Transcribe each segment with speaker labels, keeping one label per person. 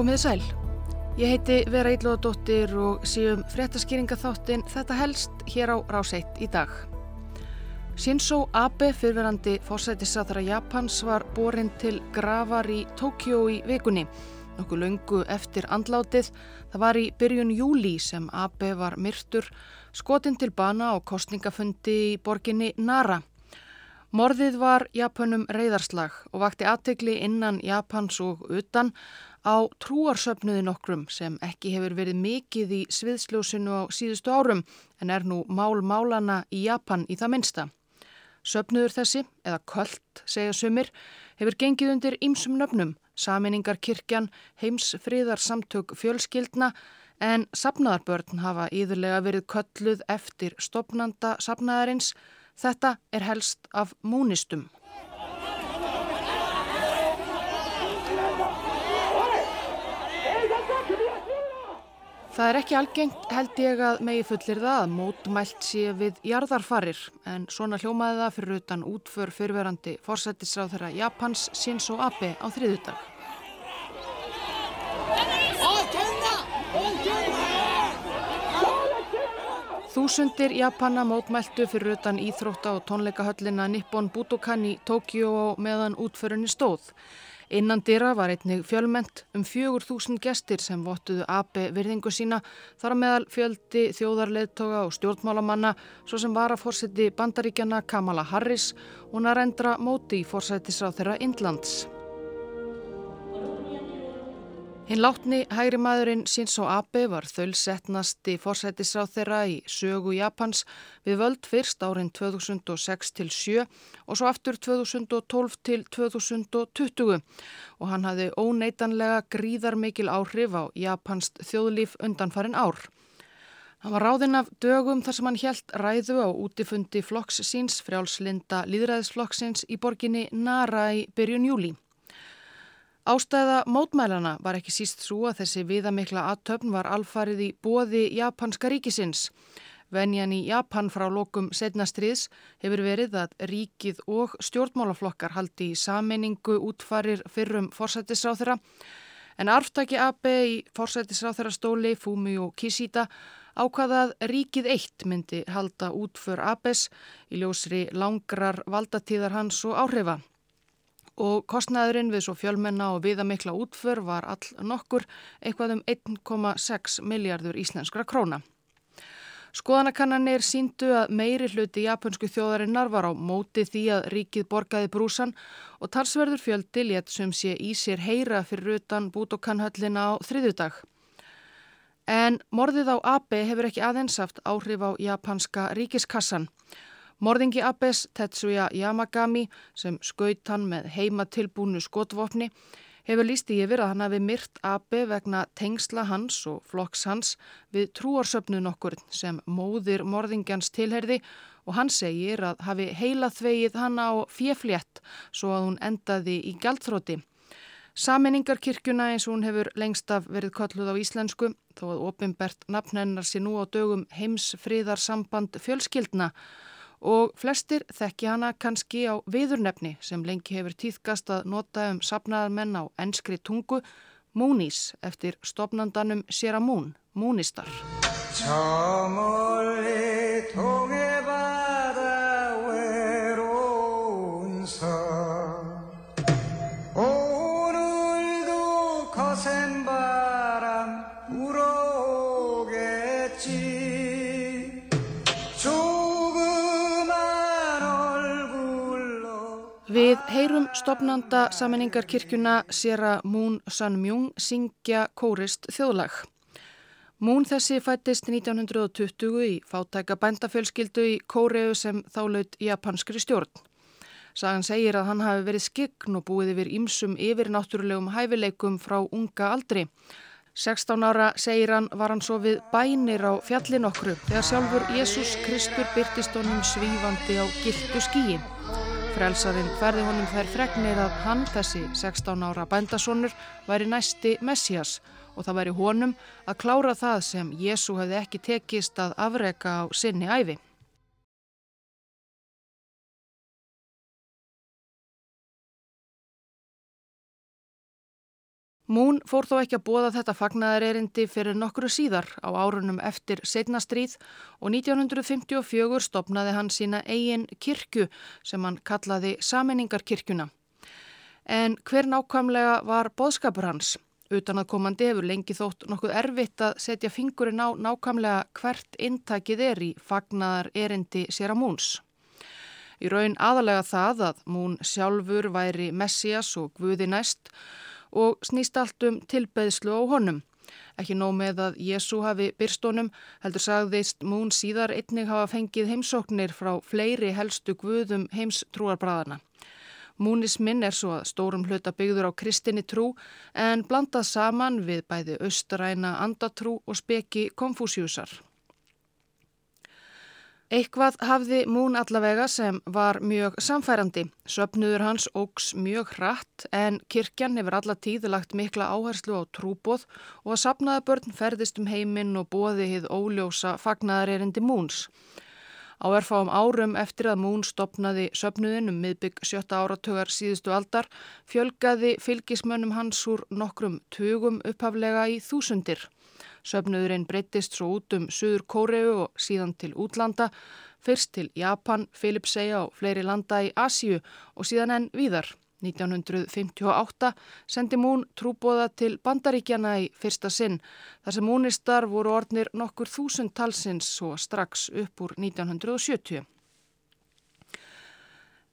Speaker 1: Komið sæl. Ég heiti Vera Íllóðadóttir og síðum fréttaskýringa þáttinn þetta helst hér á Ráseitt í dag. Shinzo Abe, fyrverandi fórsættisáþara Japans, var borin til gravar í Tókjó í vikunni. Nokkuð laungu eftir andlátið. Það var í byrjun júli sem Abe var myrtur, skotin til bana og kostningafundi í borginni Nara. Morðið var Japanum reyðarslag og vakti aðtegli innan Japans og utan á trúarsöfnuði nokkrum sem ekki hefur verið mikið í sviðsljósinu á síðustu árum en er nú mál málana í Japan í það minsta. Söfnuður þessi, eða kvöld, segja sumir, hefur gengið undir ýmsum nöfnum, saminningarkirkjan, heimsfriðarsamtök fjölskyldna en sapnaðarbörn hafa íðurlega verið kölluð eftir stopnanda sapnaðarins Þetta er helst af múnistum. Það er ekki algengt held ég að megi fullir það að mótmælt sé við jarðarfarir en svona hljómaði það fyrir utan útför fyrverandi fórsættisráð þeirra Japans Shinzo Abe á þriðudag. Þúsundir Japana mótmæltu fyrir utan íþrótta og tónleikahöllina Nippon Budokan í Tókjó meðan útförunni stóð. Innan dyrra var einnig fjölment um fjögur þúsund gestir sem vottuðu api virðingu sína þar meðal fjöldi þjóðarleðtoga og stjórnmálamanna svo sem var að fórseti bandaríkjana Kamala Harris og narendra móti í fórsættisráð þeirra Indlands. Hinn látni hægri maðurinn Shinzo Abe var þölsettnasti fórsættisráð þeirra í sögu Japans við völd fyrst árin 2006 til 7 og svo aftur 2012 til 2020 og hann hafði óneitanlega gríðar mikil áhrif á Japans þjóðlíf undanfarin ár. Hann var ráðinn af dögum þar sem hann helt ræðu á útifundi flokks síns frjálslinda líðræðisflokksins í borginni Nara í byrjun júli. Ástæða mótmælana var ekki síst svo að þessi viðamikla aðtöfn var alfarið í bóði japanska ríkisins. Venjan í Japan frá lokum setnastriðs hefur verið að ríkið og stjórnmálaflokkar haldi í sameiningu útfarir fyrrum forsættisráþurra en arftaki AB í forsættisráþurra stóli Fumi og Kishida ákvaðað ríkið eitt myndi halda útför ABs í ljósri langrar valdatíðar hans og áhrifa og kostnæðurinn við svo fjölmenna og viðamikla útför var all nokkur eitthvað um 1,6 miljardur íslenskra króna. Skoðanakannanir síndu að meiri hluti japansku þjóðarinnar var á móti því að ríkið borgaði brúsan og talsverður fjöldi létt sem sé í sér heyra fyrir utan bútokannhöllina á þriðudag. En morðið á AB hefur ekki aðeins haft áhrif á japanska ríkiskassan. Morðingi Abbes Tetsuya Yamagami sem skaut hann með heima tilbúnu skotvopni hefur líst í yfir að hann hafi myrt Abbe vegna tengsla hans og flokks hans við trúarsöfnun okkur sem móðir morðingjans tilherði og hann segir að hafi heila þvegið hann á fjeflétt svo að hún endaði í gæltþróti. Saminningarkirkjuna eins og hún hefur lengst af verið kolluð á íslensku þó að ofinbert nafnennar sé nú á dögum heimsfríðarsamband fjölskyldna og flestir þekki hana kannski á viðurnefni sem lengi hefur týðkast að nota um sapnaðarmenn á enskri tungu Múnís eftir stopnandanum Sera Mún, Múnistar. Við heyrum stopnanda saminningarkirkjuna Sera Moon Sun Myung syngja kórist þjóðlag. Moon þessi fættist 1920 í fátæka bændafjölskyldu í Kóreu sem þálaut japanskri stjórn. Sagan segir að hann hafi verið skign og búið yfir ímsum yfirnáttúrulegum hæfileikum frá unga aldri. 16 ára segir hann var hann svo við bænir á fjallin okkur þegar sjálfur Jésús Kristur byrtist honum svífandi á gildu skíi. Frelsarinn ferði honum þær fregnir að hann, þessi 16 ára bændasonur, væri næsti Messias og það væri honum að klára það sem Jésu hefði ekki tekist að afreka á sinni æfi. Mún fór þó ekki að bóða þetta fagnaðarerindi fyrir nokkru síðar á árunum eftir setnastríð og 1954 stopnaði hann sína eigin kirkju sem hann kallaði Saminningarkirkjuna. En hver nákvæmlega var bóðskapur hans? Utan að komandi hefur lengi þótt nokkuð erfitt að setja fingurinn á nákvæmlega hvert intakið er í fagnaðarerindi sér að múns. Í raun aðalega það að mún sjálfur væri Messias og Guði næst og snýst allt um tilbeðslu á honum. Ekki nóg með að Jésu hafi byrstónum, heldur sagðist mún síðar einnig hafa fengið heimsóknir frá fleiri helstu guðum heims trúarbræðana. Múnisminn er svo að stórum hluta byggður á kristinni trú en blandað saman við bæði austræna andatrú og speki konfúsjúsar. Eitthvað hafði Mún allavega sem var mjög samfærandi. Söpnuður hans ógs mjög hratt en kirkjan hefur alla tíð lagt mikla áherslu á trúbóð og að sapnaða börn ferðist um heiminn og bóði hið óljósa fagnaðarerindi Múns. Á erfáum árum eftir að Mún stopnaði söpnuðin um miðbygg sjötta áratögar síðustu aldar fjölgaði fylgismönnum hans úr nokkrum tugum upphaflega í þúsundir. Söfnuðurinn breyttist svo út um Suður Kóreu og síðan til útlanda, fyrst til Japan, Filipsæja og fleiri landa í Asíu og síðan enn víðar. 1958 sendi Mún trúbóða til bandaríkjana í fyrsta sinn þar sem múnistar voru orðnir nokkur þúsund talsins og strax upp úr 1970.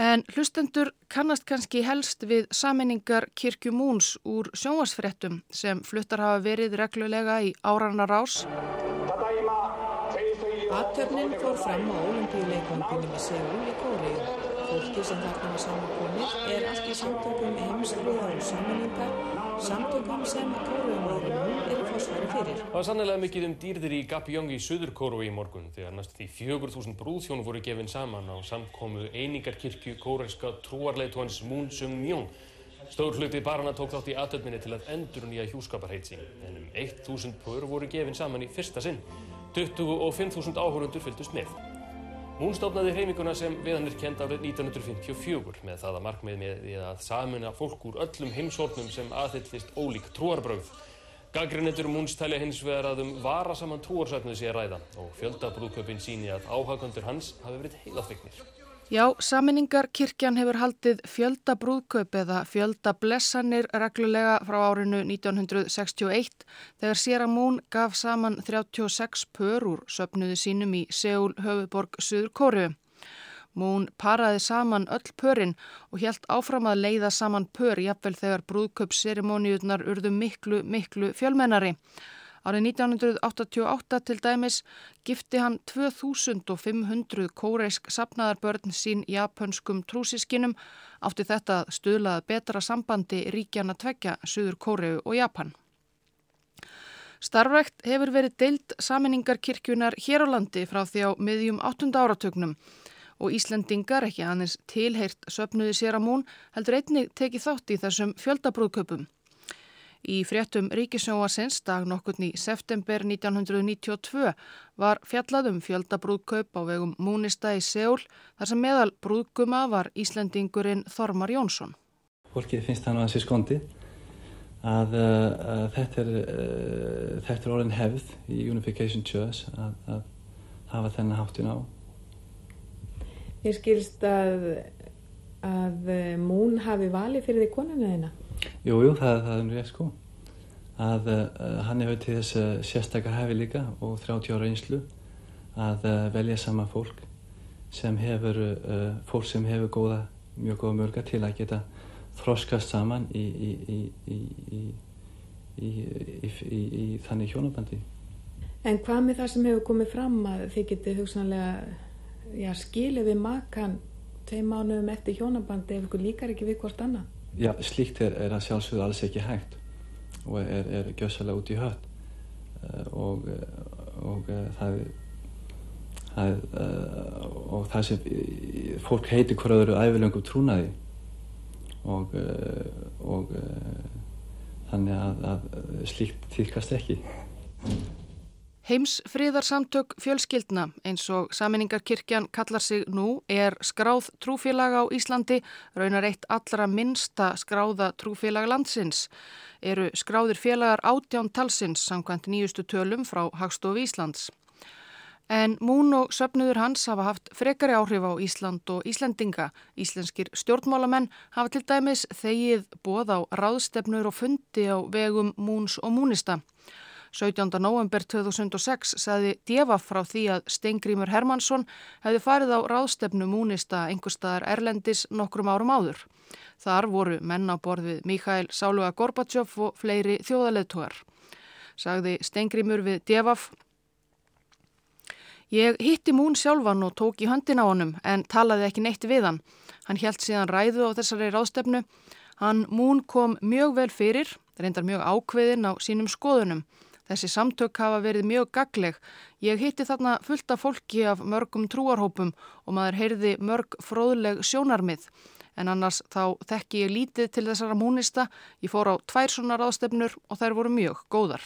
Speaker 1: En hlustendur kannast kannski helst við saminningar Kirkju Múns úr sjónvarsfrettum sem fluttar hafa verið reglulega í áranar ás.
Speaker 2: Aðtöfnin fór fram á olimpíuleikvanginu í Seúl í Kóriðu. Fólki sem þarna var samankonir er allt í samtökum heimsfriðar og saminningar samtökum sem kóruumóðurum eru fórsværi fyrir.
Speaker 3: Það var sannlega mikið um dýrðir í Gapjong í Suður Kóru í morgun þegar næst því 4.000 brúðþjónu voru gefinn saman á samkomu einingarkirkju kóreska trúarleitóhans Moon Sung-myung. Stór hluti barana tók þátt í aðtöfminni til að endur nýja hjúskaparheitsi en um 1.000 pör voru gefinn saman í fyrsta sinn. 25.000 áhörundur fylgdust með. Hún stofnaði hreiminguna sem viðan er kend árið 1954 með það að markmið með að samuna fólk úr öllum heimsórnum sem aðhyllist ólík trúarbröð. Gaggrinendur Múns tælja hins vegar að um varasaman trúarsöfnuð sé ræða og fjöldabrúðköpinn síni að áhagandur hans hafi verið heilaþveiknir.
Speaker 1: Já, saminningarkirkjan hefur haldið fjölda brúðkaup eða fjölda blessanir reglulega frá árinu 1961 þegar Sierra Moon gaf saman 36 pör úr söpnuðu sínum í Seúl höfuborg Suður Kóru. Moon paraði saman öll pörinn og helt áfram að leiða saman pör jafnvel þegar brúðkaupsserimóniurnar urðu miklu, miklu fjölmennari. Árið 1988 til dæmis gifti hann 2500 kóreisk sapnaðarbörn sín japanskum trúsiskinum átti þetta stuðlaði betra sambandi ríkjana tvekja Suður Kóreu og Japan. Starfrækt hefur verið deilt saminningarkirkjunar hér á landi frá því á miðjum 8. áratögnum og Íslendingar ekki aðeins tilheirt söpnuði sér að mún heldur einnig tekið þátt í þessum fjöldabrúðköpum. Í fréttum Ríkisjóasins dag nokkurni í september 1992 var fjallaðum fjöldabrúðkaup á vegum Múnista í Seúl þar sem meðal brúðguma var Íslandingurinn Þormar Jónsson.
Speaker 4: Fólkið finnst það nú að sé skondi að, uh, að þetta, er, uh, þetta er orðin hefð í Unification Church að, að hafa þennan háttin á.
Speaker 2: Ég skilst að, að Mún hafi vali fyrir því konuna þeina?
Speaker 4: Jújú, jú, það, það er nú rétt sko að uh, hann hefur til þess uh, sérstakar hefi líka og 30 ára einslu að uh, velja sama fólk sem hefur, fólk sem hefur góða, mjög góða mörga til að geta þroskast saman í, í, í, í þannig hjónabandi.
Speaker 2: En hvað með það sem hefur komið fram að þið getið hugsanlega skilið við makan tvei mánuðum eftir hjónabandi ef ykkur líkar ekki við hvort annað?
Speaker 4: Já, slíkt er, er að sjálfsögðu alls ekki hægt og er, er gjössalega út í hött uh, og, og uh, það, það og það sem fólk heitir hverjaður æfilöngum trúnaði og, og þannig að, að slíkt týrkast ekki.
Speaker 1: Heimsfríðarsamtök fjölskyldna eins og saminningarkirkjan kallar sig nú er skráð trúfélag á Íslandi, raunar eitt allra minsta skráða trúfélag landsins. Eru skráðir félagar átján talsins samkvæmt nýjustu tölum frá Hagstof Íslands. En Mún og söpnuður hans hafa haft frekari áhrif á Ísland og Íslendinga. Íslenskir stjórnmálamenn hafa til dæmis þegið bóð á ráðstefnur og fundi á vegum Múns og Múnista. 17. november 2006 saði Djefaf frá því að Stengrímur Hermansson hefði farið á ráðstefnu múnista einhverstaðar Erlendis nokkrum árum áður. Þar voru menn á borðið Mikael Sáluga Gorbachev og fleiri þjóðaleðtogar. Sagði Stengrímur við Djefaf Ég hitti Mún sjálfan og tók í höndin á honum en talaði ekki neitt við hann. Hann helt síðan ræðu á þessari ráðstefnu. Hann Mún kom mjög vel fyrir, reyndar mjög ákveðin á sínum skoðunum. Þessi samtök hafa verið mjög gagleg. Ég hitti þarna fullt af fólki af mörgum trúarhópum og maður heyrði mörg fróðleg sjónarmið. En annars þá þekki ég lítið til þessara múnista. Ég fór á tvær svona ráðstefnur og þær voru mjög góðar.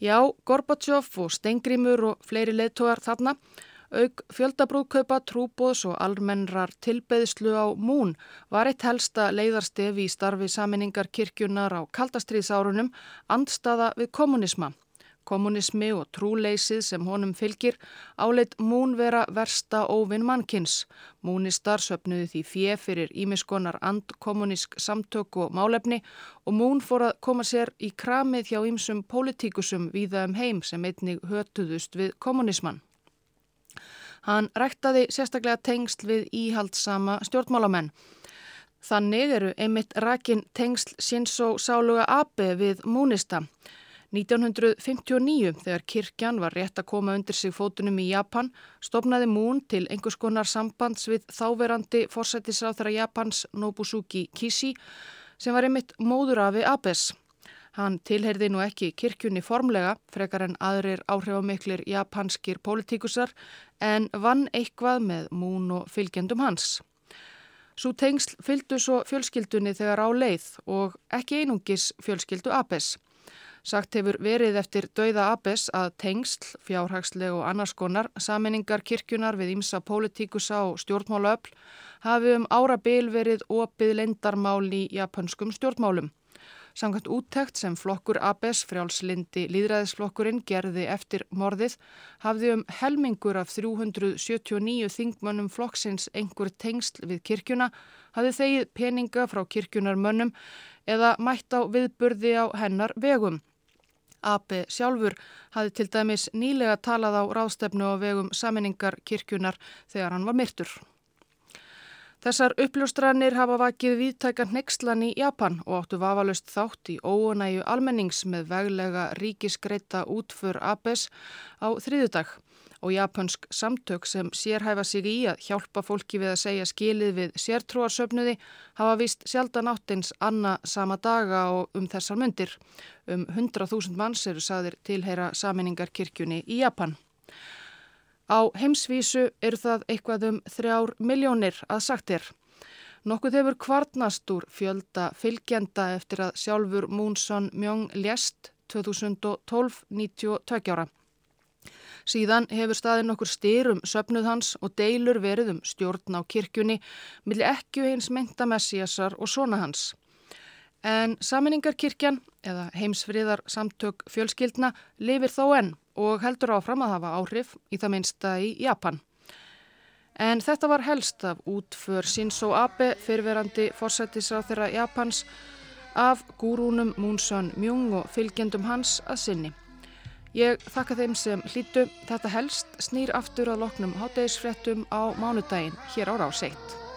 Speaker 1: Já, Gorbachev og Stengrimur og fleiri leittóar þarna Aug fjöldabrúðkaupa, trúbóðs og almennrar tilbeðslu á Mún var eitt helsta leiðarstefi í starfi saminningar kirkjunar á kaldastriðsárunum andstaða við kommunisma. Kommunismi og trúleysið sem honum fylgir áleitt Mún vera versta óvinn mannkins. Múnistar söpnuði því fjö fyrir ímiskonar andkommunisk samtök og málefni og Mún fór að koma sér í kramið hjá ýmsum pólitíkusum víða um heim sem einnig hötuðust við kommunismann. Hann ræktaði sérstaklega tengsl við íhaldsama stjórnmálamenn. Þannig eru einmitt rækin tengsl Shinzo Sáluga Abe við Múnista. 1959 þegar kirkjan var rétt að koma undir sig fótunum í Japan stopnaði Mún til einhvers konar sambands við þáverandi fórsættisráþara Japans Nobusuki Kishi sem var einmitt móður afi Abes. Hann tilherði nú ekki kirkjunni formlega, frekar en aðrir áhrifamiklir japanskir pólitíkusar, en vann eitthvað með mún og fylgjendum hans. Svo tengsl fylgdu svo fjölskyldunni þegar á leið og ekki einungis fjölskyldu Abes. Sagt hefur verið eftir dauða Abes að tengsl, fjárhagsleg og annars konar, saminningar kirkjunar við ímsa pólitíkusa og stjórnmálaöfl hafi um ára byl verið opið lendarmál í japanskum stjórnmálum. Samkvæmt úttækt sem flokkur ABS frjálslindi líðræðisflokkurinn gerði eftir morðið hafði um helmingur af 379 þingmönnum flokksins einhver tengsl við kirkjuna, hafði þegið peninga frá kirkjunarmönnum eða mætt á viðburði á hennar vegum. AB sjálfur hafði til dæmis nýlega talað á ráðstefnu á vegum saminningar kirkjunar þegar hann var myrtur. Þessar uppljóstranir hafa vakið viðtækan nexlan í Japan og áttu vafalust þátt í óunæju almennings með veglega ríkisgreita útför ABES á þriðudag og japansk samtök sem sérhæfa sig í að hjálpa fólki við að segja skilið við sértrúarsöfnuði hafa vist sjaldan áttins anna sama daga og um þessar myndir. Um 100.000 manns eru saðir tilheyra saminningarkirkjunni í Japan. Á heimsvísu eru það eitthvað um þrjár miljónir að sagt er. Nokkuð hefur kvarnast úr fjölda fylgjenda eftir að sjálfur Múnsson Mjóng lést 2012-92 ára. Síðan hefur staðin okkur styrum söpnuð hans og deilur verið um stjórn á kirkjunni milli ekki eins meinta messiasar og svona hans. En saminningarkirkjan eða heimsfriðar samtök fjölskyldna lifir þó enn og heldur áfram að hafa áhrif í það minnsta í Japan. En þetta var helst af útför Shinzo Abe fyrirverandi fórsættisráð þeirra Japans af gúrúnum Múnsson Mjung og fylgjendum hans að sinni. Ég þakka þeim sem hlýtu þetta helst snýr aftur að loknum háttegisfrettum á mánudaginn hér á Ráseitt.